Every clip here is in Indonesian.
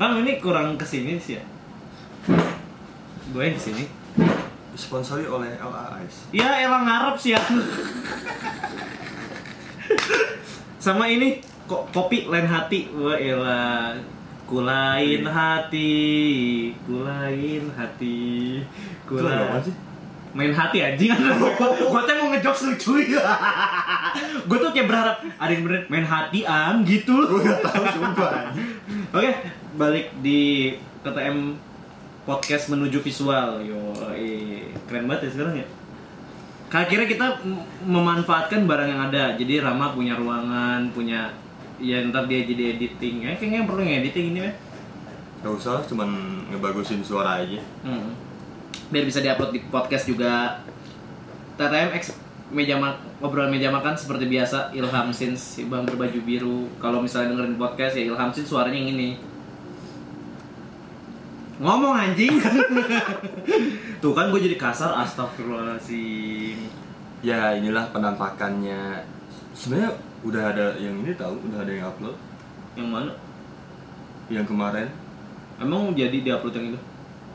Ram ini kurang ke sini sih ya. Gue yang ke sini. Disponsori oleh LAIS. Ya elang ngarep sih ya. Sama ini kok kopi lain hati. Wah elah. Kulain hati, kulain hati, Itu kulain sih? main hati anjing gue tuh mau ngejokes lucu ya gue tuh kayak berharap ada yang bener main hati am gitu Gue gak tau sumpah oke balik di KTM podcast menuju visual yo keren banget ya sekarang ya akhirnya kita memanfaatkan barang yang ada jadi Rama punya ruangan punya ya ntar dia jadi editing ya kayaknya perlu editing ini ya Gak usah, cuman ngebagusin suara aja. Hmm. Biar bisa diupload di podcast juga. TTM X meja mak obrolan meja makan seperti biasa Ilham Sins si Bang berbaju biru. Kalau misalnya dengerin podcast ya Ilham Sins suaranya yang ini. Ngomong anjing. Tuh kan gue jadi kasar astagfirullahaladzim. Ya inilah penampakannya. Sebenarnya udah ada yang ini tahu, udah ada yang upload. Yang mana? Yang kemarin Emang jadi diupload yang itu?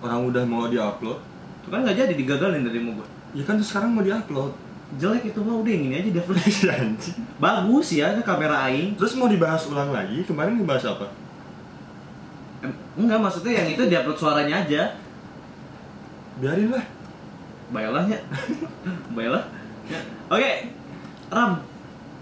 orang udah mau diupload. Itu kan nggak jadi digagalin dari mau gue. Ya kan sekarang mau diupload. Jelek itu mah udah yang ini aja diupload. Ya anjing. Bagus ya ini kamera aing. Terus mau dibahas ulang lagi, kemarin ngebahas apa? Enggak maksudnya yang itu diupload suaranya aja. Biarin lah. Baiklah ya. Baiklah. Ya. Oke. Ram.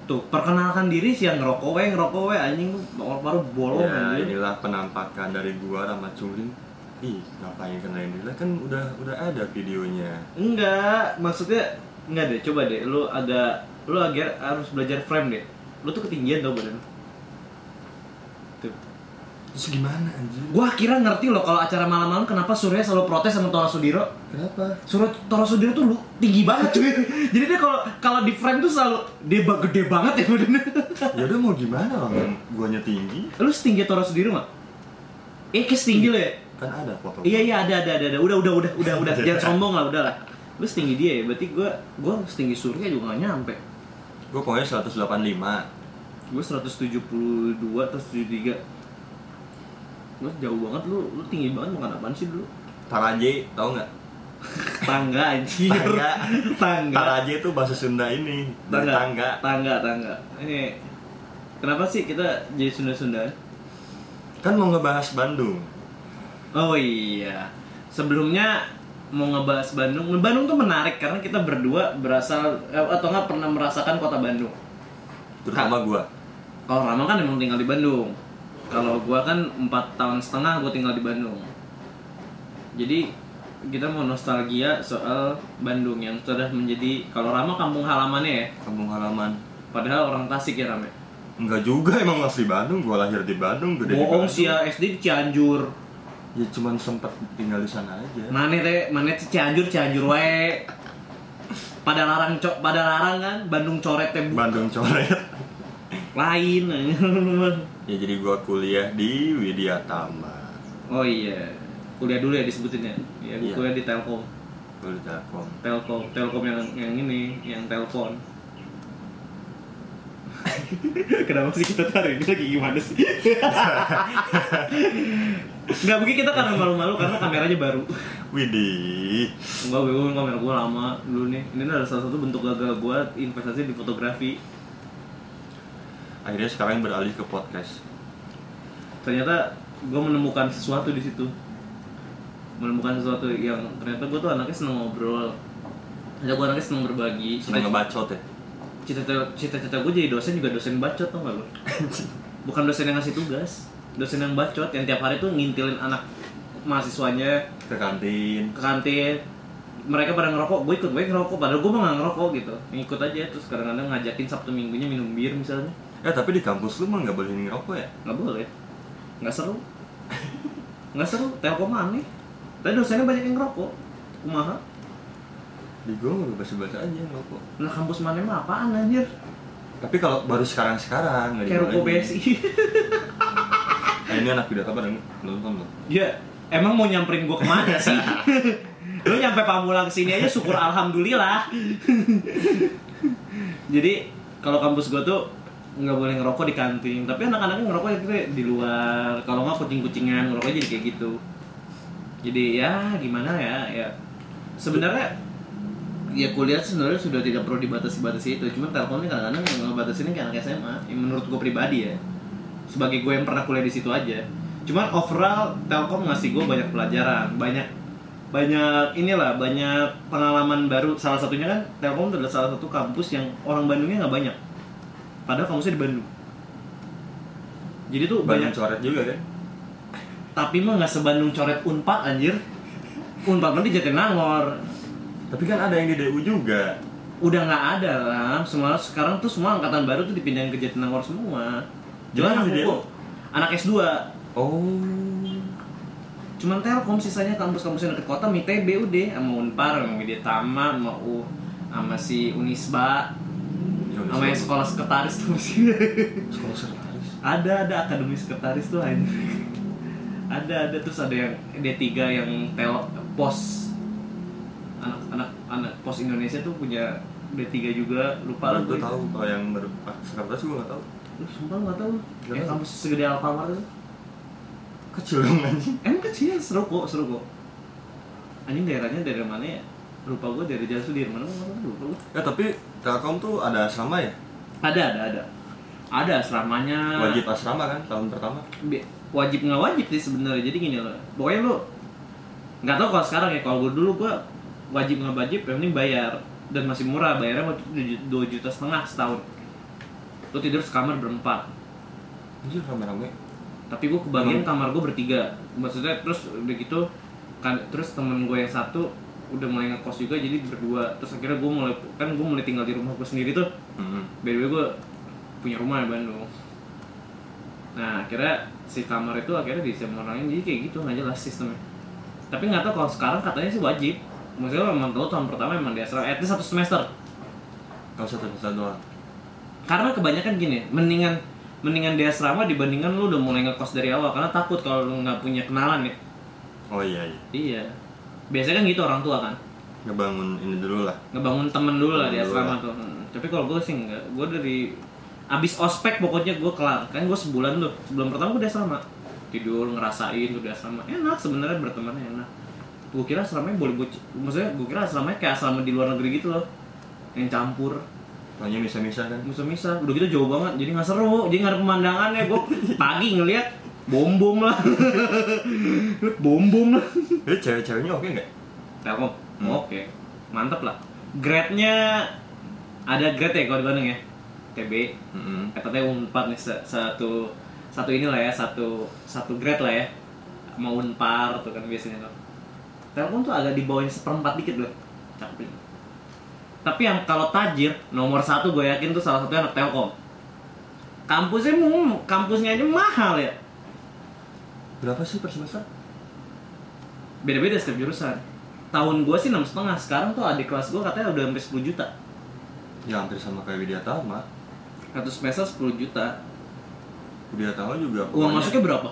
Tuh, perkenalkan diri sih yang ngerokok we, ngerokok we anjing baru bolong ya anjing. inilah penampakan dari gua Rama Culing. Ih, ngapain kenalin diri lah kan udah udah ada videonya. Enggak, maksudnya enggak deh, coba deh lu agak lu agak harus belajar frame deh. Lu tuh ketinggian tau badan. Tuh. Terus gimana anjing? Gua kira ngerti loh kalau acara malam-malam kenapa Surya selalu protes sama Tora Sudiro. Kenapa? Surya Tora Sudiro tuh lu tinggi banget cuy. Jadi dia kalau kalau di frame tuh selalu dia gede banget ya badannya. Ya udah mau gimana orang guanya tinggi? Lu setinggi Tora Sudiro nggak? Eh, kayak setinggi lo ya? Kan ada foto. Iya iya ada ada ada ada. Udah udah udah udah udah. Jangan sombong lah udah lah. Lu setinggi dia ya. Berarti gua gua setinggi Surya juga gak nyampe. Gua pokoknya 185. Gue 172 atau 73 Lu jauh banget lu, lu tinggi banget makan apaan sih dulu? Taraje, tau nggak? Tangga anjir Tangga. Tangga Taraje itu bahasa Sunda ini. Tangga tangga. Tangga Tangga Ini Kenapa sih kita jadi Sunda-Sunda? Kan mau ngebahas Bandung. Oh iya Sebelumnya mau ngebahas Bandung Bandung tuh menarik karena kita berdua berasal eh, Atau nggak pernah merasakan kota Bandung Terutama gua. Kalau Rama kan emang tinggal di Bandung. Kalau gua kan empat tahun setengah gua tinggal di Bandung. Jadi kita mau nostalgia soal Bandung yang sudah menjadi kalau Rama kampung halamannya ya. Kampung halaman. Padahal orang Tasik ya Rame. Enggak juga emang asli Bandung, gua lahir di Bandung, gede Bohong sih ya SD di Cianjur. Ya cuman sempat tinggal di sana aja. Mana teh, mana Cianjur, Cianjur wae. Pada larang cok, pada larang kan Bandung coret teh. Bandung coret. lain. Ya jadi gua kuliah di Widya Tama. oh iya. Kuliah dulu ya disebutin ya. Ya gua Iya. kuliah di Telkom. Gua di Telkom. Telkom, Telkom yang yang ini, yang telepon. Kenapa sih kita tarik ini lagi gimana sih? Enggak mungkin kita karena malu-malu karena kameranya baru. Widih. Enggak, gue kamera gue lama dulu nih. Ini adalah salah satu bentuk gagal gue investasi di fotografi. Akhirnya sekarang beralih ke podcast. Ternyata gue menemukan sesuatu di situ. Menemukan sesuatu yang ternyata gue tuh anaknya seneng ngobrol. Ternyata gue anaknya seneng berbagi. Seneng ngebacot ya. cita-cita gue jadi dosen juga dosen bacot tau gak lo bukan dosen yang ngasih tugas dosen yang bacot yang tiap hari tuh ngintilin anak mahasiswanya Ke kantin. ke kantin mereka pada ngerokok gue ikut gue ngerokok padahal gue mah gak ngerokok gitu ngikut aja terus kadang-kadang ngajakin sabtu minggunya minum bir misalnya Eh tapi di kampus lu mah nggak boleh ngerokok ya? nggak boleh nggak seru nggak seru telkom aneh tapi dosennya banyak yang ngerokok kumaha Di gua nggak bebas-bebas aja ngerokok. nah kampus mana mah apaan anjir Tapi kalau baru sekarang-sekarang nggak kayak dibolehin. BSI Nah ini anak Tama pada nonton loh. Ya, emang mau nyamperin gua ke mana sih? Lu nyampe Pamulang sini aja syukur alhamdulillah. Jadi kalau kampus gua tuh nggak boleh ngerokok di kantin. Tapi anak-anaknya ngerokok itu di luar. Kalau nggak kucing-kucingan ngerokok jadi kayak gitu. Jadi ya gimana ya ya. Sebenarnya ya kuliah sebenarnya sudah tidak perlu dibatasi-batasi itu. Cuma ini kadang-kadang ngebatasinnya kayak anak SMA yang menurut gue pribadi ya. Sebagai gue yang pernah kuliah di situ aja. Cuman overall Telkom ngasih gue banyak pelajaran. Banyak banyak inilah banyak pengalaman baru. Salah satunya kan Telkom adalah salah satu kampus yang orang Bandungnya nggak banyak padahal kampusnya di Bandung. Jadi tuh banyak banyak coret juga kan? Tapi mah nggak sebandung coret unpad anjir. Unpad mah di Jatinangor. Tapi kan ada yang di DU juga. Udah nggak ada lah semua sekarang tuh semua angkatan baru tuh dipindahin ke Jatinangor semua. Jangan aku DU. anak S2 oh. Cuman Telkom sisanya kampus-kampus yang deket kota MITB udah sama Unpar sama Media Tama sama U sama si Unisba sama yang sekolah sekretaris tuh. Sih sekolah sekretaris. Ada ada akademi sekretaris tuh anjir ada ada. Terus ada yang D3 yang tel pos. Anak anak anak pos Indonesia tuh punya D3 juga. Lupa lah gue tahu kalau yang baru ah, sekretaris gue nggak tahu. Lu sumpah gak Gak Yang tahu. kampus segede Alfamart itu. Kecil dong anjing. Emang kecil, seru kok, seru kok. Anjing daerahnya daerah mana ya? Lupa gue dari Jalan Sudirman, mana lupa gue ya tapi Telkom tuh ada asrama ya? Ada, ada, ada. Ada asramanya. Wajib asrama kan tahun pertama? Bi- Wajib nggak wajib sih sebenarnya. Jadi gini loh Pokoknya lu nggak tahu kalau sekarang ya, kalau gue dulu gue wajib nggak wajib, yang penting bayar. Dan masih murah bayarnya waktu itu dua juta setengah setahun. Lu tidur sekamar berempat. Anjir rame-rame. Tapi gue kebagian kamar gue bertiga. Maksudnya terus udah gitu kan terus temen gue yang satu udah mulai ngekos juga jadi berdua. Terus akhirnya gue mulai kan gue mulai tinggal di rumah gue sendiri tuh. Hmm. by the way gue punya rumah di Bandung. Nah akhirnya si kamar itu akhirnya diisi sama orang lain jadi kayak gitu nggak jelas sistemnya. Tapi nggak tahu kalau sekarang katanya sih wajib. Maksudnya memang tahu tahun pertama memang di asrama at least satu semester. Kalau satu satu doang. Karena kebanyakan gini mendingan mendingan di asrama dibandingkan lu udah mulai ngekos dari awal. Karena takut kalau lu nggak punya kenalan ya. Oh iya iya. Iya. Biasanya kan gitu orang tua kan. ngebangun ini dulu lah Ngebangun temen dulu lah di dulu asrama tuh. Hmm. Tapi kalau gue sih enggak. Gue dari abis ospek pokoknya gue kelar. Kan gue sebulan tuh. Sebelum pertama gue di asrama. Tidur ngerasain tuh di asrama. Enak sebenarnya berteman enak. Gue kira asramanya boleh buat maksudnya gue kira asramanya kayak asrama di luar negeri gitu loh. Yang campur, Soalnya bisa-bisa kan misah-misah. Udah gitu jauh banget, jadi nggak seru. Jadi nggak ada pemandangannya. Gue pagi ngeliat bom bom lah, bom bom lah. jadi cewek-ceweknya oke nggak Telkom. Hmm. Oke. Mantap lah. Grade-nya ada grade ya kalau di Bandung ya. TB. hmm. Katanya Unpad nih sa- satu satu inilah ya, satu satu grade lah ya. Mau Unpar tuh kan biasanya tuh. Telkom tuh agak di bawahnya seperempat dikit loh. Cakep. Tapi yang kalau tajir nomor satu gue yakin tuh salah satunya anak Telkom. Kampusnya kampusnya aja mahal ya. Berapa sih per semester Beda-beda setiap jurusan. Tahun gue sih enam setengah. Sekarang tuh adik kelas gue katanya udah sampai 10 juta. ya hampir sama kayak Widya Tama satu semester 10 juta Widya Tama juga uang masuknya berapa?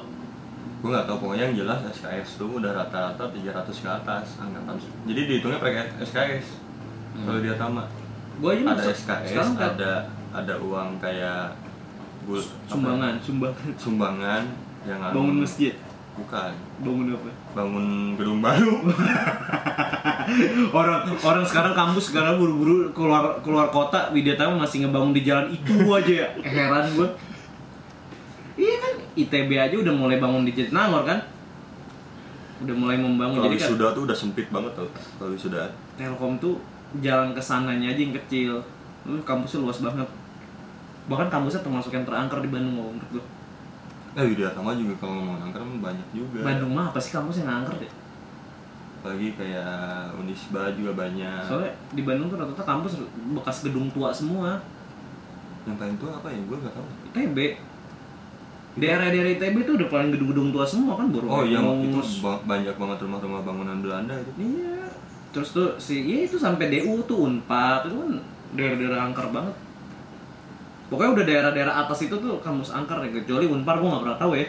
gue nggak tahu pokoknya yang jelas SKS tuh udah rata-rata 300 ke atas angkatan jadi dihitungnya pakai SKS kalau dia Tama gue aja ada SKS sekarang ada ada uang kayak bul, apa ya? sumbangan sumbangan anu- bangun masjid? Bukan. Bangun apa? Bangun gedung baru. Orang orang sekarang kampus sekarang buru-buru keluar keluar kota Widyatama masih ngebangun di jalan itu aja ya? Heran gue iya kan? ITB aja udah mulai bangun di Jatinangor kan? Udah mulai membangun. Kalau jadi kan sudah tuh udah sempit banget tuh kalau sudah Telkom tuh jalan ke sananya aja yang kecil. Lu kampusnya luas banget. Bahkan kampusnya termasuk yang terangker di Bandung menurut gue eh Widya Tama juga kalau ngomong angker mah banyak juga. Bandung mah apa sih kampus yang angker deh apalagi kayak Unisba juga banyak. Soalnya di Bandung tuh rata-rata kampus bekas gedung tua semua. Yang paling tua apa ya? Gue nggak tahu. ITB daerah-daerah ITB tuh udah paling gedung-gedung tua semua kan baru oh iya itu ba- banyak banget rumah-rumah bangunan Belanda itu. Iya. Terus tuh si ya itu sampai DU tuh Unpad itu kan daerah-daerah angker banget pokoknya udah daerah-daerah atas itu tuh kampus angker ya kecuali Unpar gua nggak pernah tahu ya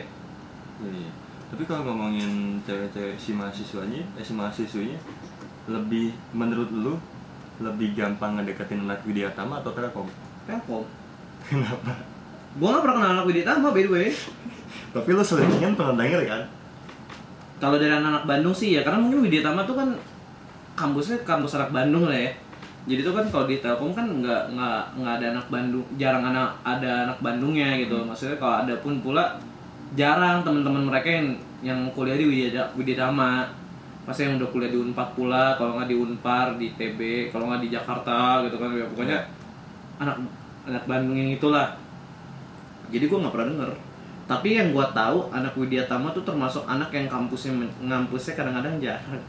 Iya. Tapi kalau ngomongin cewek-cewek si mahasiswanya, eh si mahasiswinya lebih menurut lu lebih gampang ngedeketin anak Widya Tama atau Telkom? Telkom Kenapa? Gua nggak pernah kenal anak Widya Tama by the way. Tapi lo selingan pernah denger kan? Kalau dari anak-anak Bandung sih ya, karena mungkin Widya Tama tuh kan kampusnya kampus anak Bandung lah ya. Jadi tuh kan kalau di Telkom kan nggak nggak nggak ada anak Bandung, jarang anak ada anak Bandungnya gitu. Maksudnya kalau ada pun pula jarang teman-teman mereka yang yang kuliah di Widya Widya Tama. Pasti yang udah kuliah di Unpad pula, kalau nggak di Unpar, di TB, kalau nggak di Jakarta gitu kan ya pokoknya anak anak Bandung yang itulah. Jadi gua nggak pernah denger. Tapi yang gua tahu anak Widya Tama tuh termasuk anak yang kampusnya ngampusnya kadang-kadang jarang.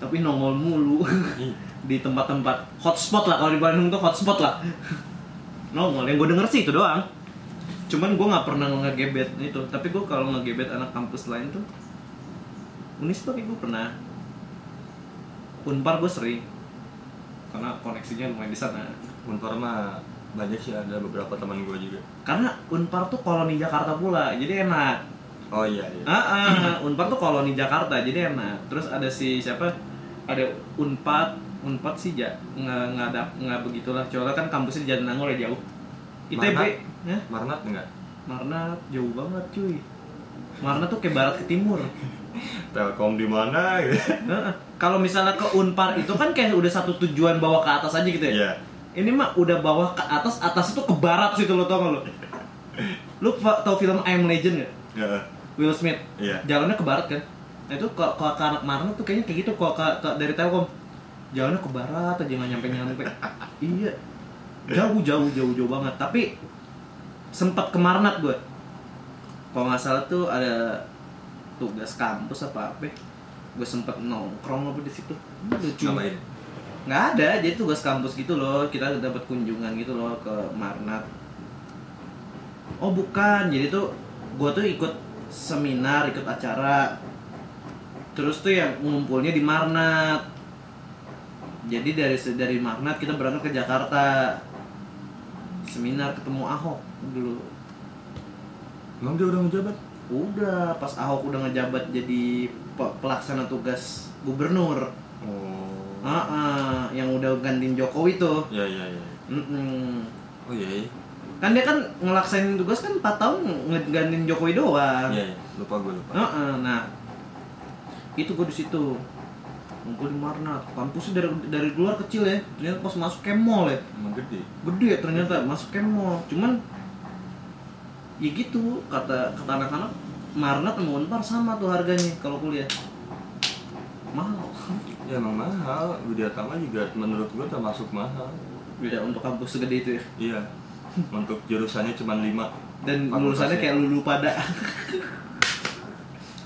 Tapi nongol mulu di tempat-tempat hotspot lah kalau di Bandung tuh hotspot lah. nongol yang gue denger sih itu doang. Cuman gue nggak pernah ngegebet itu. Tapi gue kalau ngegebet anak kampus lain tuh Unisba gue pernah. Unpar gue sering karena koneksinya lumayan di sana. Unpar mah banyak sih ada beberapa teman gue juga. Karena Unpar tuh koloni Jakarta pula, jadi enak. Oh iya iya. Ah, ah, Unpad tuh koloni Jakarta, jadi enak. Terus ada si siapa? Ada Unpad, Unpad sih ja, nggak nggak ada nggak begitulah. Soalnya kan kampusnya di Jatinangor ya jauh. ITB, Marnat? ya? Marnat enggak? Marna jauh banget cuy. Marna tuh ke barat ke timur. Telkom di mana gitu. Kalau misalnya ke Unpar itu kan kayak udah satu tujuan bawa ke atas aja gitu ya. Iya. Ini mah udah bawah ke atas, atas itu ke barat situ lo tau gak lo? Lu fa- tau film I Am Legend gak? Iya. Will Smith. Iya. jalannya ke barat kan nah itu kalau kalau ke anak Marno tuh kayaknya kayak gitu. Kalau ke, ke- dari Telkom jalannya ke barat aja nggak nyampe nyampe iya. Jauh jauh jauh jauh banget. Tapi sempat ke Marnat gue kalau nggak salah tuh ada tugas kampus apa apa. Gue sempet nongkrong apa di situ. Hmm, lucu. Ngapain? nggak ada jadi tugas kampus gitu loh. Kita dapat kunjungan gitu loh ke Marnat. Oh bukan. Jadi tuh gue tuh ikut seminar ikut acara terus tuh yang ngumpulnya di Marnat jadi dari dari Marnat kita berangkat ke Jakarta seminar ketemu Ahok dulu Emang dia udah menjabat? udah pas Ahok udah ngejabat jadi pe- pelaksana tugas gubernur Oh. Ah, ah, yang udah gantiin Jokowi tuh. Iya iya iya. Mm-mm. Oh iya. iya. Kan dia kan ngelaksanin tugas kan 4 tahun ngegantiin Jokowi doang. Iya iya. Lupa gue lupa. Ah, ah, nah, itu gue di situ ngumpul di Marnat. Kampusnya dari dari luar kecil ya. Ternyata pas masuk ke mall ya. Emang gede. Gede ternyata masuk ke mall. Cuman ya gitu kata kata anak-anak Marnat sama Unpar sama tuh harganya kalau kuliah. Mahal. Ya emang mahal. Widya Tama juga menurut gue termasuk mahal. Beda untuk kampus segede itu ya. Iya. Untuk jurusannya cuma 5 Dan lulusannya kayak lulu pada.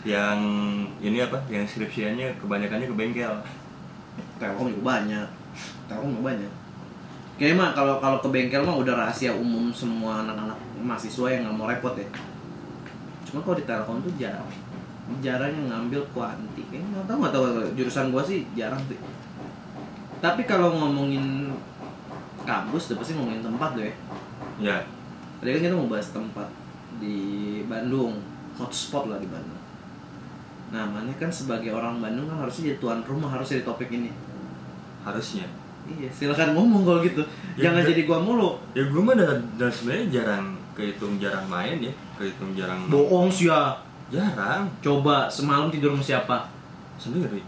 Yang ini apa? Yang skripsiannya kebanyakannya ke bengkel. Telkom juga banyak. Telkom juga banyak. Kayaknya mah kalau kalau ke bengkel mah udah rahasia umum semua anak-anak mahasiswa yang nggak mau repot ya. Cuma kalau di Telkom tuh jarang. Jarang yang ngambil kuanti. Kayaknya nggak tahu nggak tahu jurusan gua sih jarang sih. Tapi kalau ngomongin kampus, udah pasti ngomongin tempat deh. Ya. Tadi kan kita mau bahas tempat di Bandung, hotspot lah di Bandung. Nah, mana kan sebagai orang Bandung kan harusnya jadi tuan rumah harusnya di topik ini. Harusnya. Iya, silakan ngomong kalau gitu. Ya, Jangan jadi gua mulu. Ya gue mah dan, dan sebenarnya jarang kehitung jarang main ya, kehitung jarang Bohong sih ya. jarang Coba semalam tidur sama siapa? sendiri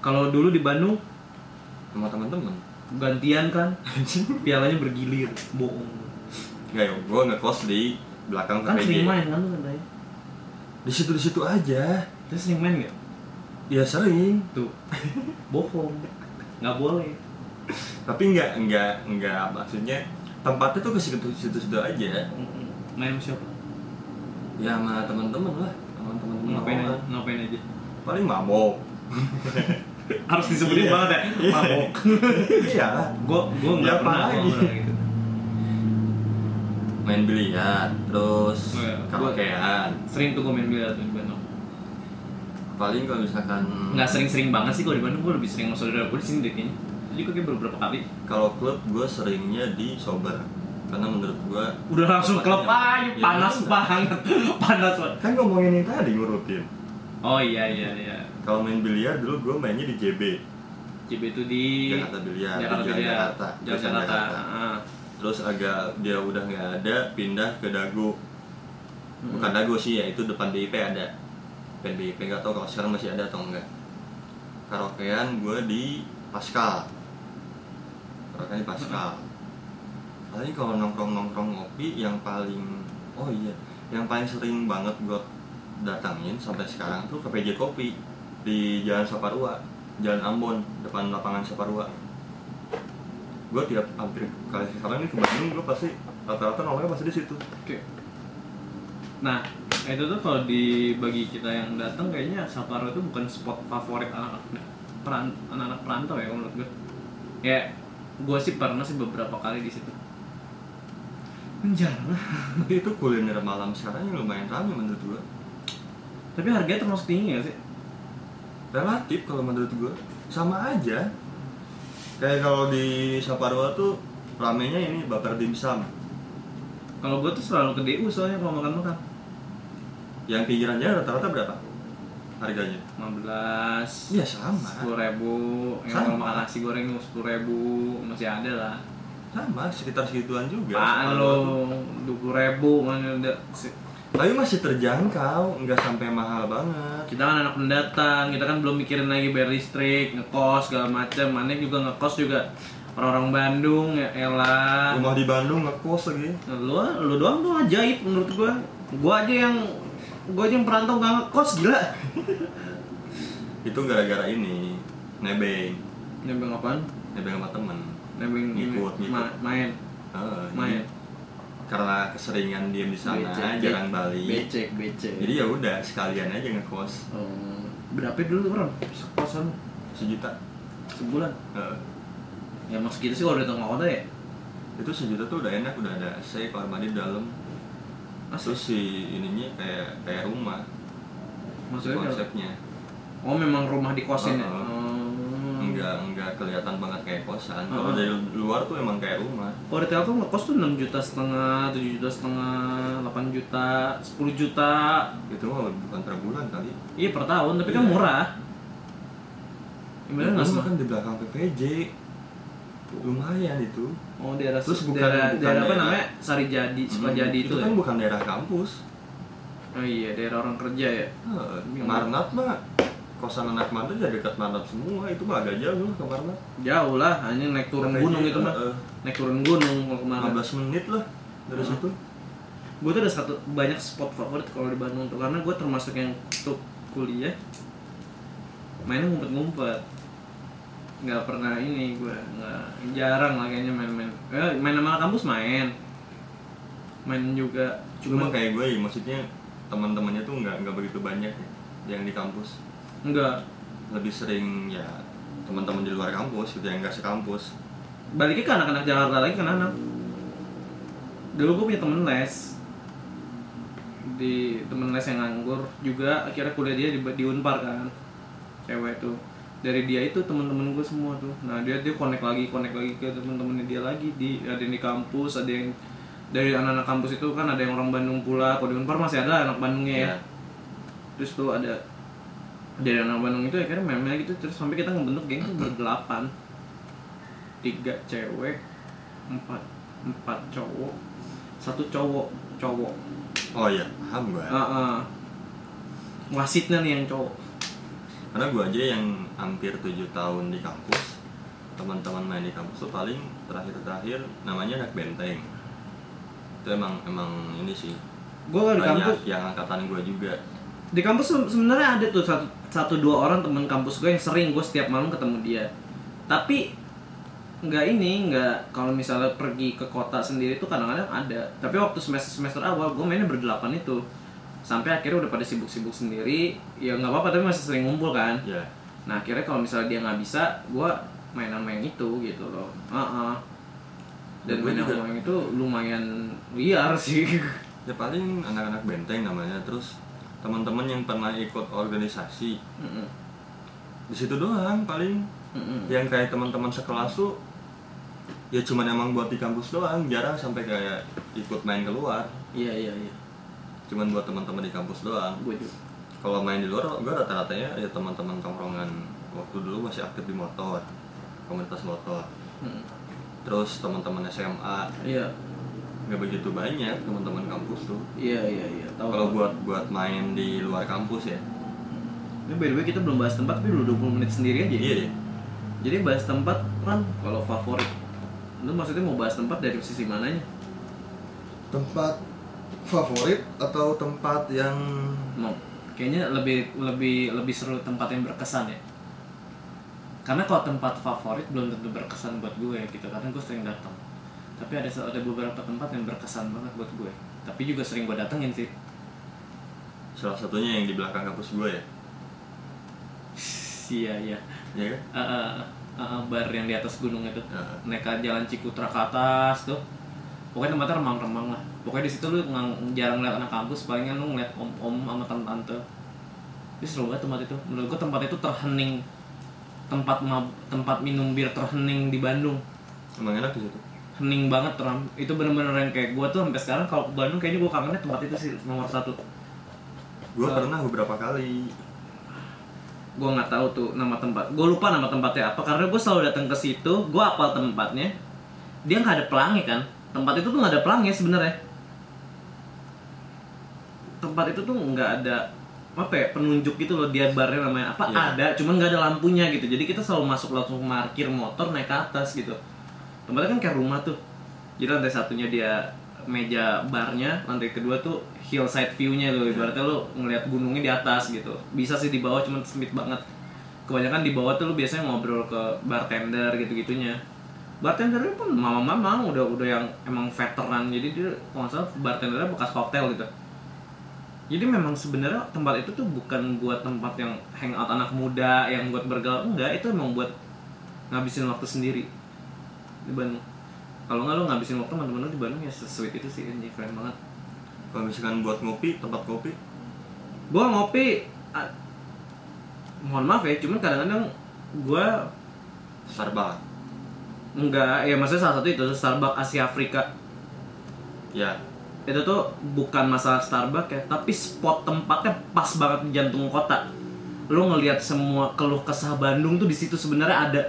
Kalau dulu di Bandung sama teman-teman. gantian kan, pialanya bergilir. Bohong. Enggak ya, gue ngekos di belakang Kan sering main kan lu katanya. Di situ di situ aja. Terus sering main nggak? Ya sering. Tuh. Bohong. Nggak boleh. Tapi enggak enggak enggak maksudnya tempatnya tuh ke situ situ situ aja. Main sama siapa? Ya sama teman-teman lah, sama teman-teman. Ngapain aja? Ngapain aja? Paling mabok. Harus disebutin Iya. banget ya. Iya. Mabok. Iya. Gua gua nggak Ya, pernah nggak gitu. Main biliar, terus Oh, iya. Karaokean. Sering tuh gua main biliar tuh di Bandung. Paling kalau misalkan Nggak sering-sering banget sih kalau di Bandung gua lebih sering sama saudara gua di sini deh kayaknya. Jadi gua kayak beberapa kali. kalau klub gue seringnya di sober karena menurut gue Udah langsung klub aja, Ya, panas udah. banget. panas banget. kan ngomongin yang tadi ngurutin Oh iya iya iya. kalau main biliar dulu gue mainnya di JB JB itu di Jakarta Biliar Jakarta Biliar. Jakarta Jalan Jalan Jakarta. Jakarta. Ah. Terus agak dia udah nggak ada pindah ke Dago. Hmm. bukan Dago sih ya itu depan BIP ada. Depan BIP nggak tahu kalau sekarang masih ada atau enggak. Karaokean gue di Pascal. Karaokean di Pascal. Paling kalau nongkrong nongkrong ngopi yang paling oh iya yang paling sering banget gue datangin sampai sekarang tuh ke PJ Kopi di Jalan Saparua Jalan Ambon depan lapangan Saparua gue tiap hampir kali sekarang ini ke Bandung gue pasti rata-rata nongkrongnya pasti di situ Oke. Nah, itu tuh kalau dibagi kita yang datang kayaknya Sapporo itu bukan spot favorit anak-anak peran- anak-anak perantau ya menurut gue. Ya, gue sih pernah sih beberapa kali di situ. Jarang. tapi itu kuliner malam sekarang yang lumayan ramai menurut gue Tapi harganya termasuk tinggi gak sih? relatif kalau menurut gue sama aja kayak kalau di Saparua tuh ramenya ini bakar dimsum Kalau gue tuh selalu ke DU soalnya kalau makan-makan. yang pinggirannya rata-rata berapa harganya? 15 Iya, sama. sepuluh ribu. Yang kalau makan nasi goreng sepuluh ribu masih ada lah. Sama sekitar segituan juga. Apaan lo dua puluh ribu mana tapi masih terjangkau nggak sampai mahal banget. Kita kan anak pendatang kita kan belum mikirin lagi bayar listrik ngekos segala macam mana juga ngekos juga orang-orang Bandung ya elah. Rumah di Bandung ngekos lagi. Lu lu doang tuh ajaib menurut gua. Gua aja yang gua aja yang perantau gak ngekos gila. Itu gara-gara ini nebeng. Nebeng apaan? Nebeng sama temen. Nebeng ini, Ngikut, ngikut. ma- main. Eh, main karena keseringan diem di sana Becek, jarang balik. Becek becek. Jadi ya udah sekalian aja ngekos. Oh, berapa dulu orang kosan sejuta. Sebulan? Eh, ya mas gitu sih kalau di tengah kota ya? Itu sejuta tuh udah enak udah ada AC kamar mandi di dalam Asli. terus si ininya kayak kayak rumah. Maksudnya konsepnya. oh memang rumah di kosin ya? Oh, oh. Enggak enggak kelihatan banget kayak kosan. Kalau Oh. dari luar tuh emang kayak rumah. Kalau di Telkom ngekos tuh 6 juta setengah, 7 juta setengah, 8 juta, 10 juta. Itu mah bukan per bulan kali. Iya per tahun, tapi kan Iya. murah. Gimana nggak Itu mah kan di belakang PPJ lumayan itu. Oh daerah, Terus bukan- daerah, bukan daerah apa daerah- namanya? Sari Jadi, Sukajadi Hmm, itu, kan ya? bukan daerah kampus. Oh iya, daerah orang kerja ya? Yang Marnat mah kosan anak Marnat ya dekat Marnat semua itu mah agak jauh ke Marnat Jauh lah, hanya naik turun PPJ, gunung itu mah. eh, Naik turun gunung kalau kemarin 15 menit lah dari Hmm. situ. Gue tuh ada satu, banyak spot favorit kalau di Bandung tuh Karena gue termasuk yang untuk kuliah Mainnya ngumpet-ngumpet. Nggak pernah ini gue nggak jarang lah kayaknya main-main. Eh, main sama kampus main. Main juga cuma cuma kayak gue ya, maksudnya teman-temannya tuh nggak nggak begitu banyak ya, yang di kampus enggak. Lebih sering ya teman-teman di luar kampus gitu yang nggak sekampus. Baliknya ke anak-anak Jakarta lagi kan anak dulu gue punya temen les. Di temen les yang nganggur juga akhirnya kuliah dia di, di Unpar kan cewek tuh. Dari dia itu temen-temen gue semua tuh. Nah dia dia connect lagi connect lagi ke temen-temennya dia lagi. Di ada yang di kampus ada yang dari anak-anak kampus itu kan ada yang orang Bandung pula. Kalau di Unpar masih ada anak Bandungnya ya. Terus tuh ada dari anak Bandung itu akhirnya main-main gitu terus sampai kita ngebentuk geng tuh berdelapan. Tiga cewek empat empat cowok satu cowok cowok. Oh iya paham gue Ah, ah. wasitnya nih yang cowok. Karena gue aja yang hampir tujuh tahun di kampus teman-teman main di kampus tuh paling terakhir-terakhir namanya anak benteng. Itu emang emang ini sih. Gue di kampus. yang angkatan gue juga di kampus se- sebenarnya ada tuh satu satu dua orang teman kampus gue yang sering gue setiap malam ketemu dia. Tapi nggak ini nggak kalau misalnya pergi ke kota sendiri tuh kadang-kadang ada. Tapi waktu semester semester awal gue mainnya berdelapan itu. Sampai akhirnya udah pada sibuk-sibuk sendiri. Ya nggak apa-apa tapi masih sering ngumpul kan. Ya nah akhirnya kalau misalnya dia nggak bisa gue mainan main itu gitu loh. Ah, ah. dan Gue mainan juga. main itu lumayan liar sih. Ya paling anak-anak benteng namanya. Terus teman-teman yang pernah ikut organisasi. Mm-mm. di situ doang paling. Mm-mm. yang kayak teman-teman sekelas tuh ya cuman emang buat di kampus doang jarang sampai kayak ikut main keluar. Iya iya iya. Cuman buat teman-teman di kampus doang. Gue juga. Kalau main di luar gue rata-ratanya ya teman-teman tongkrongan waktu dulu masih aktif di motor komunitas motor. Mm. terus teman-teman SMA iya nggak begitu banyak teman-teman kampus tuh. Iya iya iya tahu. Kalau buat buat main di luar kampus ya. Ini by the way kita belum bahas tempat tapi udah 20 menit sendiri aja ya? iya deh jadi bahas tempat kan kalau favorit. Lu maksudnya mau bahas tempat dari sisi mananya? Tempat favorit atau tempat yang mau. Kayaknya lebih lebih lebih seru tempat yang berkesan ya. Karena kalau tempat favorit belum tentu berkesan buat gue gitu. Karena gue sering datang tapi ada ada beberapa tempat yang berkesan banget buat gue. Tapi juga sering gue datengin sih. Salah satunya yang di belakang kampus gue ya? Iya iya. Ya kan? Eh, eh, eh, bar yang di atas gunung itu. Heeh. naik ke jalan Cikutra ke atas tuh. Pokoknya tempatnya remang-remang lah. Pokoknya di situ lu ngang- jarang lihat anak kampus palingan lu ngeliat om-om sama tante-tante. Itu seru banget tempat itu. Menurut gua tempat itu terhening. Tempat mab- tempat minum bir terhening di Bandung. Emang enak di situ hening banget teram itu bener-bener yang kayak gua tuh sampai sekarang kalau ke Bandung kayaknya gua kangennya tempat itu sih nomor satu. Gue Eh. pernah beberapa kali. Gue nggak tahu tuh nama tempat gue lupa nama tempatnya apa karena gue selalu datang ke situ gue apal tempatnya. Dia nggak ada pelangi kan? Tempat itu tuh nggak ada pelangi sebenarnya. Tempat itu tuh nggak ada apa ya penunjuk gitu loh dia barnya namanya apa Iya. ada cuman nggak ada lampunya gitu. Jadi kita selalu masuk langsung parkir motor naik ke atas gitu tempatnya kan kayak rumah tuh. Jadi lantai satunya dia meja barnya lantai kedua tuh hillside view-nya loh. Ibaratnya lu ngeliat gunungnya di atas gitu. Bisa sih di bawah cuman sempit banget. Kebanyakan di bawah tuh lu biasanya ngobrol ke bartender gitu gitunya bartendernya pun mama-mama udah udah yang emang veteran. Jadi dia kalau salah bartendernya bekas koktail gitu. Jadi memang sebenarnya tempat itu tuh bukan buat tempat yang hangout anak muda yang buat bergaul. Enggak itu emang buat ngabisin waktu sendiri di Bandung. Kalau nggak lo ngabisin waktu teman-teman lo di Bandung ya sweet itu sih anjing keren banget. Kalau misalkan buat ngopi tempat kopi gua ngopi ah, mohon maaf ya cuman kadang-kadang gua Starbucks. Enggak ya maksudnya salah satu itu Starbucks Asia Afrika. Ya. Itu tuh bukan masalah Starbucks ya tapi spot tempatnya pas banget di jantung kota. Lu ngelihat semua keluh kesah Bandung tuh di situ sebenarnya ada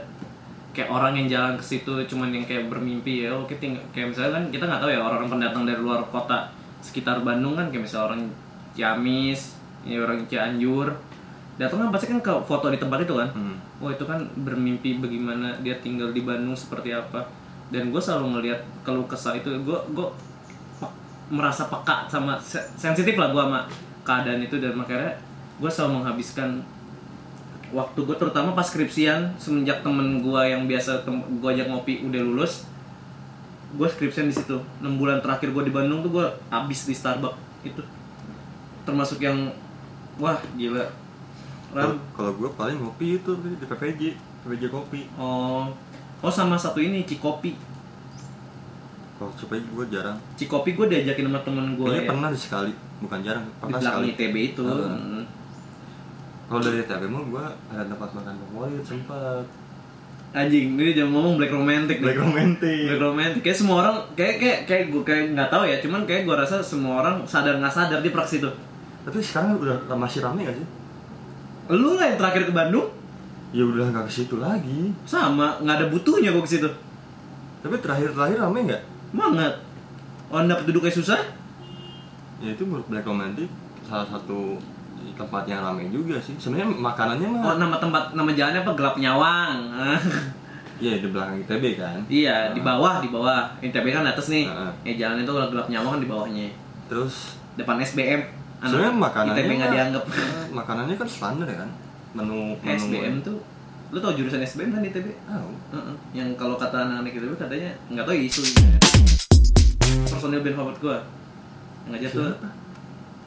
kayak orang yang jalan ke situ cuman yang kayak bermimpi ya oke ting- kayak misalnya kan kita nggak tahu ya orang-orang pendatang dari luar kota sekitar Bandung kan kayak misalnya orang Ciamis ya orang Cianjur datang kan pasti kan ke foto di tempat itu kan hmm. Wah itu kan bermimpi bagaimana dia tinggal di Bandung seperti apa dan gue selalu ngelihat keluh kesah itu gue gue pe- merasa peka sama se- sensitif lah gue sama keadaan itu dan makanya gue selalu menghabiskan waktu gue terutama pas skripsian semenjak temen gue yang biasa gue ajak ngopi udah lulus gue skripsian di situ 6 bulan terakhir gue di Bandung tuh gue habis di Starbucks itu termasuk yang wah gila Ram, Kalau- gue paling ngopi itu di PPJ PPJ kopi Oh, oh sama satu ini Cikopi. kalau supaya gue jarang Cikopi gue diajakin sama temen gue ya. pernah sekali bukan jarang di pernah belakang sekali ITB itu. Hmm. Kalau dari TP mah gue ada tempat makan favorit sempat Anjing, ini jangan ngomong black romantic nih. Black romantic Black romantic. Kayak semua orang kayak kayak kayak gue kayak nggak tahu ya, cuman kayak gue rasa semua orang sadar nggak sadar di praksi itu. tapi sekarang udah masih rame gak sih Lu lah yang terakhir ke Bandung ya udah nggak ke situ lagi sama nggak ada butuhnya gue ke situ. tapi terakhir-terakhir rame nggak Banget. Anda duduknya susah? ya itu menurut Black Romantic salah satu tempat yang ramai juga sih sebenarnya makanannya Oh, mah nama tempat nama jalannya apa? Gelap Nyawang. iya di belakang ITB kan iya, di Nah, bawah, di bawah. ITB kan atas nih. Heeh. Ya jalan itu gelap Nyawang kan di bawahnya. terus depan SBM sebenarnya makanannya ITB nggak dianggap makanannya kan standar ya kan menu menu SBM tuh lu tau jurusan SBM kan ITB tahu Heeh. yang kalau kata anak-anak ITB katanya nggak tahu isu personil band favorit gua yang aja tuh Siapa?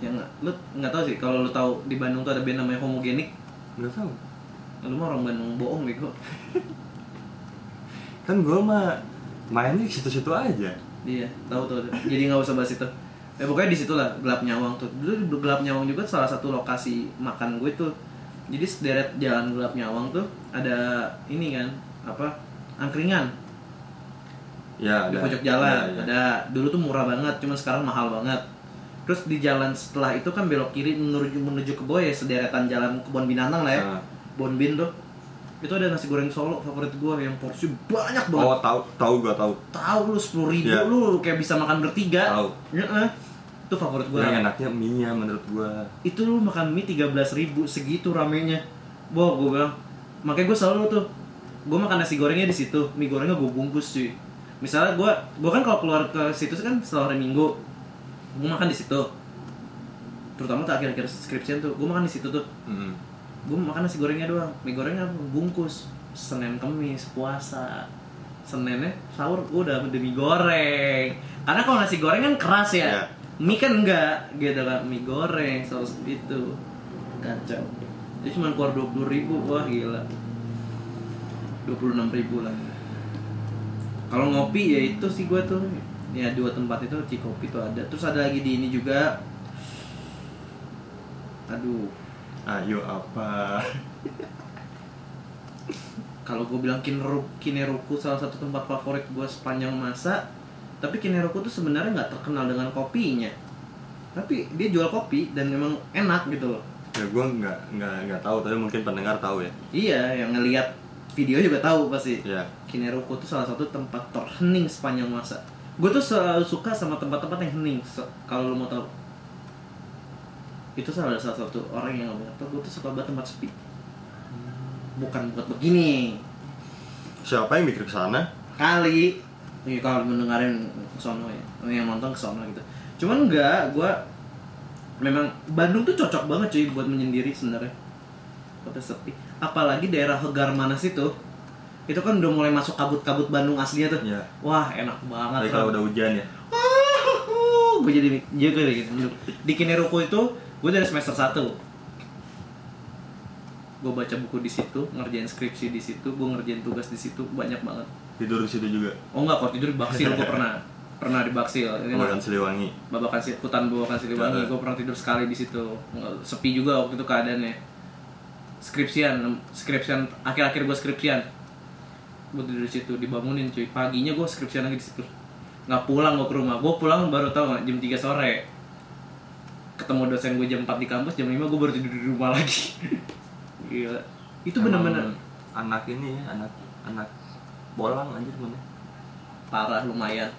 Yang lu nggak tahu sih kalau lu tahu di Bandung tuh ada band namanya homogenik? Nggak tahu. Lu mah orang Bandung bohong bego. Kan gue mah mainnya situ-situ aja. Iya tahu tuh. Jadi nggak usah bahas itu. Eh pokoknya di situ lah gelap nyawang tuh. Dulu di gelap nyawang juga salah satu lokasi makan gue tuh. Jadi sederet jalan gelap nyawang tuh ada ini kan apa angkringan. Ya di ada. pojok jalan. Ya, ya. ada dulu tuh murah banget cuman sekarang mahal banget terus di jalan setelah itu kan belok kiri menuju menuju ke bawah ya sederetan jalan kebun binatang lah ya. Nah, Bonbin tuh. Itu ada nasi goreng solo favorit gue yang porsi banyak banget. Oh tahu tahu gua tahu tahu lu sepuluh ribu Iya. lu kayak bisa makan bertiga. Tahu Heeh. itu favorit gue yang enaknya mie nya menurut gua. Itu lu makan mie tiga belas ribu segitu ramenya. Wah gue bilang. Makanya gue selalu tuh gue makan nasi gorengnya di situ. Mie gorengnya gue bungkus cuy. Misalnya gue gue kan kalau keluar ke situ kan setelah hari minggu gue makan di situ. Terutama tuh akhir-akhir skripsian tuh gue makan di situ tuh. Mm-mm. gue makan nasi gorengnya doang. Mie gorengnya bungkus. Senin kemis puasa. Seninnya sahur udah mie goreng. Karena kalau nasi goreng kan keras ya. Iya. mie kan enggak gitu kan. Mie goreng seperti itu. Kacau. Itu cuma keluar dua puluh ribu wah gila. dua puluh enam ribu lah. Kalau ngopi ya itu sih gue tuh ya dua tempat itu Cikopi tuh ada. Terus ada lagi di ini juga. Aduh. Ayo apa? Kalau gue bilang Kineru, Kineruku salah satu tempat favorit gue sepanjang masa tapi Kineruku tuh sebenarnya nggak terkenal dengan kopinya. Tapi dia jual kopi dan memang enak gitu loh. Ya gua nggak nggak nggak tahu tapi mungkin pendengar tahu ya. Iya yang ngelihat video juga tahu pasti. Ya Kineruku tuh salah satu tempat terhening sepanjang masa gue tuh selalu suka sama tempat-tempat yang hening kalau lo mau tahu. Itu salah salah satu orang yang ngomong apa gue tuh suka banget tempat sepi? Bukan buat begini. Siapa yang mikir ke sana? Kali. Iya kalau mendengarin sono ya yang nonton ke sono gitu. Cuman enggak gua memang Bandung tuh cocok banget cuy buat menyendiri sebenarnya. Kota sepi. Apalagi daerah Hegar Manas itu itu kan udah mulai masuk kabut-kabut Bandung aslinya tuh. Ya wah enak banget tapi kalau udah hujan ya. Gue jadi jago gitu di Kineruku itu gue dari semester 1 gue baca buku di situ ngerjain skripsi di situ gue ngerjain tugas di situ banyak banget. Tidur di situ juga? Oh enggak kalau tidur di baksil gue pernah pernah di baksil. Makan Siliwangi. Babakan si hutan babakan siliwangi gue pernah tidur sekali di situ. Sepi juga waktu itu keadaannya. Skripsian skripsian akhir-akhir gue skripsian gue tidur di situ dibangunin cuy. Paginya gue skripsian lagi di situ. Nggak pulang gue ke rumah. Gue pulang baru tau nggak jam 3 sore. Ketemu dosen gue jam 4 di kampus jam 5 gue baru tidur di rumah lagi. Gila. Itu bener-bener Emang anak ini ya anak anak bolang anjir mana parah lumayan.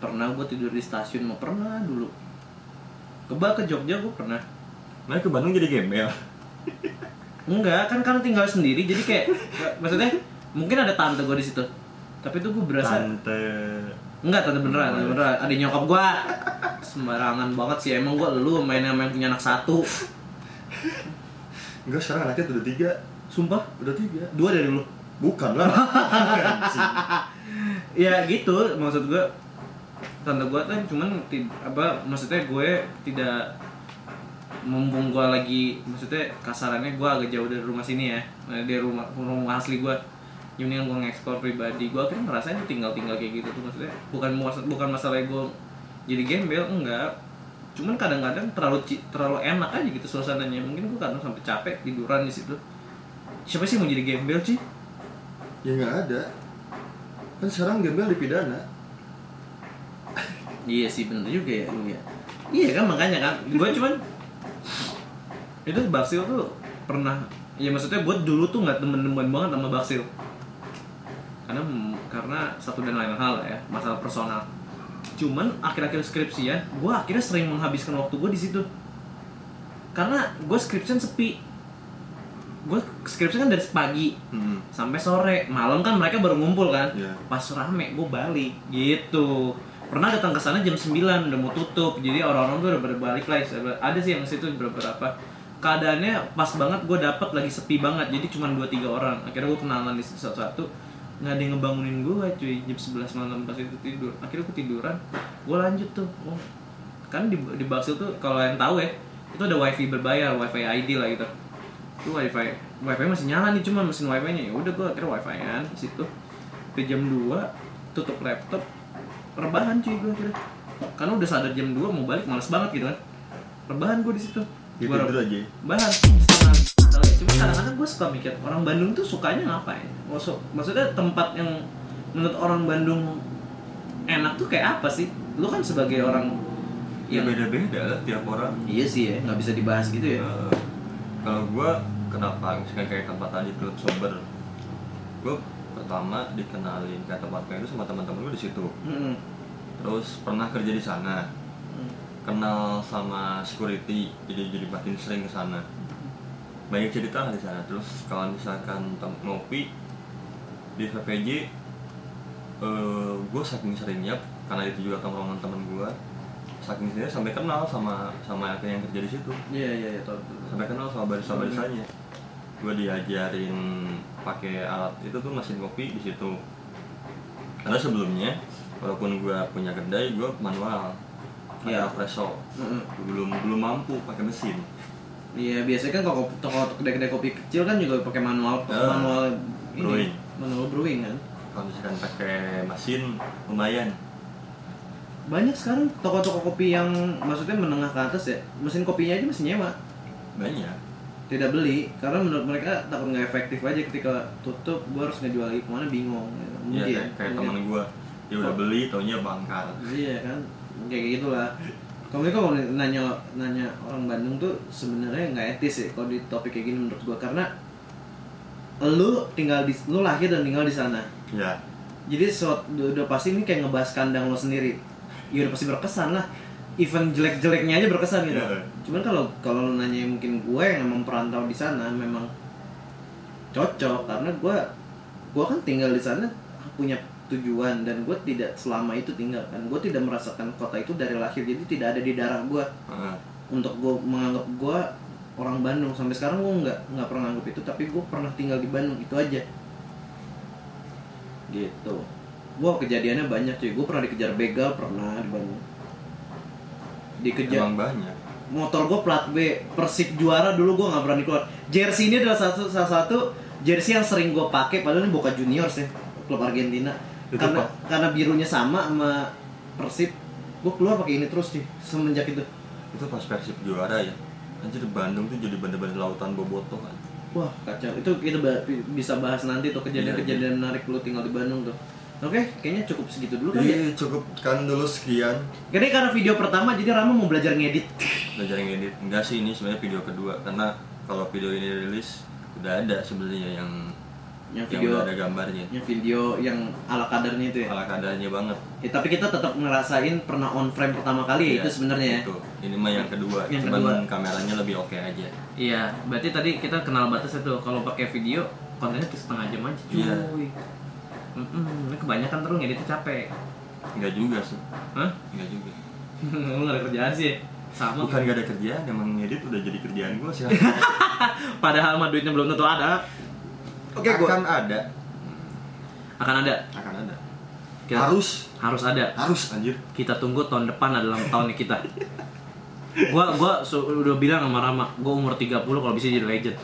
Pernah gue tidur di stasiun mau pernah dulu. Kebal ke Jogja gue pernah. Nah ke Bandung jadi gembel? Enggak kan kan tinggal sendiri jadi kayak maksudnya mungkin ada tante gue di situ. Tapi tuh gue berasa tante. Enggak tante beneran tante beneran. Ada nyokap gue sembarangan banget sih. Emang gue lu main sama yang punya anak satu. Enggak sekarang anaknya udah tiga. Sumpah? Udah tiga. Dua dari lu. Bukan lah. Ya gitu. Maksud gue tante gue kan cuman apa maksudnya gue tidak mumpung gue lagi maksudnya kasarannya gue agak jauh dari rumah sini ya. Dari rumah rumah asli gue ini yang gue ngeksplor pribadi gue akhirnya ngerasain tinggal tinggal kayak gitu tuh maksudnya bukan mas- bukan masalah gue jadi gembel enggak. Cuman kadang-kadang terlalu terlalu enak aja gitu suasananya. Mungkin gue kadang sampai capek tiduran di situ. Siapa sih mau jadi gembel sih ya nggak ada. Kan sekarang gembel dipidana. Iya sih bener juga ya iya. Iya kan makanya kan. Gue cuman itu Baksil tuh pernah ya maksudnya gue dulu tuh nggak temen-temen banget sama Baksil karena karena satu dan lain hal ya masalah personal. Cuman akhir-akhir skripsi ya gue akhirnya sering menghabiskan waktu gue di situ. Karena gue skripsian sepi. Gue skripsian kan dari pagi hmm. sampai sore. Malam kan mereka baru ngumpul kan. Iya. pas rame gue balik. Gitu. Pernah datang ke sana jam 9 udah mau tutup. Jadi orang-orang tuh udah pada balik lah ada sih yang situ beberapa. Keadaannya pas banget gue dapet lagi sepi banget. Jadi cuma dua tiga orang. Akhirnya gue kenalan di satu-satu nggak ada yang ngebangunin gue cuy. Jam 11 malam pas itu tidur. Akhirnya gue tiduran gue lanjut tuh. Oh. kan di, di Baksil tuh kalau yang tahu ya itu ada wifi berbayar wifi ID lah gitu. Itu wifi wifi masih nyala nih cuma mesin wifi nya ya udah gue akhirnya wifi an di situ. Ke jam 2 tutup laptop rebahan cuy gue akhirnya. Karena udah sadar jam 2 mau balik males banget gitu kan. Rebahan gue di situ. Ya Gua tidur setengah setengah. cuma kadang-kadang gue suka mikir orang Bandung tuh sukanya ngapain? Maksud, maksudnya tempat yang menurut orang Bandung enak tuh kayak apa sih? Lu kan sebagai orang ya yang beda-beda lah tiap orang. Iya sih ya nggak bisa dibahas gitu ya. Eh, kalau gua kenapa? Misalkan kayak tempat tadi Perut Sober gue pertama dikenalin ke tempat kayak itu sama teman-teman gue di situ. Mm-mm. terus pernah kerja di sana. Mm. kenal sama security jadi jadi makin sering ke sana banyak cerita lah di sana. Terus kalau misalkan ngopi di VPJ eh gue saking seringnya karena itu juga tongkrongan temen gue saking seringnya sampai kenal sama sama yang kerja di situ. Iya iya iya tahu. sampai kenal sama barista barisanya gue diajarin pakai alat itu tuh mesin kopi di situ. Karena sebelumnya walaupun gue punya kedai gue manual. Pakai Iya. espresso Mm-mm. belum belum mampu pakai mesin Iya biasanya kan kalau toko kedai-kedai kopi kecil kan juga pakai manual Ah, manual ini brewing. manual brewing kan. kalau misalkan pakai mesin lumayan. Banyak sekarang toko-toko kopi yang maksudnya menengah ke atas ya mesin kopinya aja masih nyewa. Banyak. Tidak beli karena menurut mereka takut nggak efektif aja ketika tutup gue harus ngejual lagi. Ke mana bingung gitu. ya mungkin. kayak, kayak temen gue dia udah beli taunya bangkar iya kan kayak gitulah kamu kalau nanya nanya orang Bandung tuh sebenarnya nggak etis ya kalau di topik kayak gini menurut gua. Karena lu tinggal di lu lahir dan tinggal di sana. Ya. Jadi so, udah, udah pasti ini kayak ngebahas kandang lo sendiri. Ya udah pasti berkesan lah. Event jelek-jeleknya aja berkesan gitu. Iya. cuman kalau kalau lu nanya mungkin gue yang emang perantau di sana memang cocok karena gue gue kan tinggal di sana punya tujuan dan gue tidak selama itu tinggal kan gue tidak merasakan kota itu dari lahir. Jadi tidak ada di darah gue Heeh. untuk gue menganggap gue orang Bandung. Sampai sekarang gue nggak nggak pernah anggap itu. Tapi gue pernah tinggal di Bandung. Itu aja. Gitu. Gue kejadiannya banyak cuy. Gue pernah dikejar begal. Pernah di Bandung. Dikejar. Emang banyak. Motor gue plat B. Persib juara dulu gue nggak berani keluar jersey ini adalah satu salah satu jersey yang sering gue pakai. Padahal ini Boca Juniors ya. Klub Argentina Karena karena birunya sama sama Persib gue keluar pakai ini terus sih semenjak itu. Itu pas Persib juara ya. Anjir Bandung tuh jadi bener-bener lautan bobotoh kan. Wah kacau. Itu kita bisa bahas nanti tuh kejadian-kejadian menarik lu tinggal di Bandung tuh. Oke kayaknya cukup segitu dulu kan ya. Iya, cukup. Kan dulu sekian. Jadi karena video pertama jadi Rama mau belajar ngedit. Belajar ngedit. Enggak sih ini sebenarnya video kedua. Karena kalau video ini rilis udah ada sebenarnya yang yang yang video udah ada gambarnya yang video yang ala kadarnya itu ya. ala kadarnya banget Ya, tapi kita tetap ngerasain pernah on frame pertama kali ya Iya, itu sebenarnya ya. itu. ini mah yang kedua Yang cuman kedua. kameranya lebih oke aja Iya, berarti tadi kita kenal batasnya tuh kalau pakai video kontennya tuh setengah jam aja cuy. Iya. Mm-mm, ini kebanyakan terus ngeditnya capek. enggak juga sih Hah? enggak juga Lu gak ada kerjaan sih? Sama. bukan gak ada kerjaan emang ngedit udah jadi kerjaan gue sih Padahal mah duitnya belum tentu ada. Oke, gua akan ada. Akan ada. akan ada. Kita- harus. Harus ada. harus anjir. Kita tunggu tahun depan adalah tahunnya kita. gua gua su- udah bilang sama Rama, gua umur 30 kalau bisa jadi legend.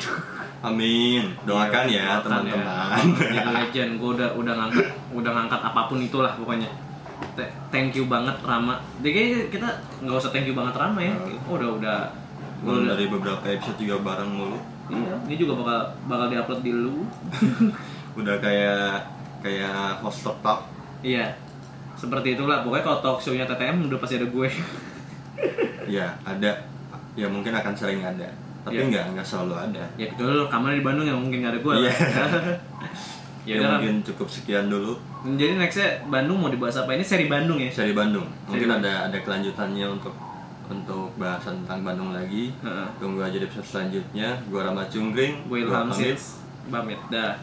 amin. Doakan ya Doakan teman-teman. Jadi legend gue udah udah ngangkat udah ngangkat apa pun itulah pokoknya. Th- thank you banget Rama. Jadi kayaknya kita nggak usah thank you banget Rama ya. Oh, udah udah. Gua udah. dari beberapa episode juga bareng mulu iya. Ini juga bakal bakal diupload di lu. Udah kayak kayak host tetap iya. Seperti itulah. Pokoknya kalau talk show nya TTM udah pasti ada gue. Ya ada. Ya mungkin akan sering ada. Tapi Iya. nggak nggak selalu ada. Ya kecuali lu rekamannya di Bandung yang mungkin nggak ada gue Iya. ya ya, mungkin cukup sekian dulu. Jadi nextnya Bandung mau dibahas apa? Ini seri Bandung ya? Dari Bandung. Mungkin Bandung. ada ada kelanjutannya untuk untuk bahasan tentang Bandung lagi. Tunggu aja di episode selanjutnya. Gua Rama Cungkring. Gue Ilham. Sits pamit. Dah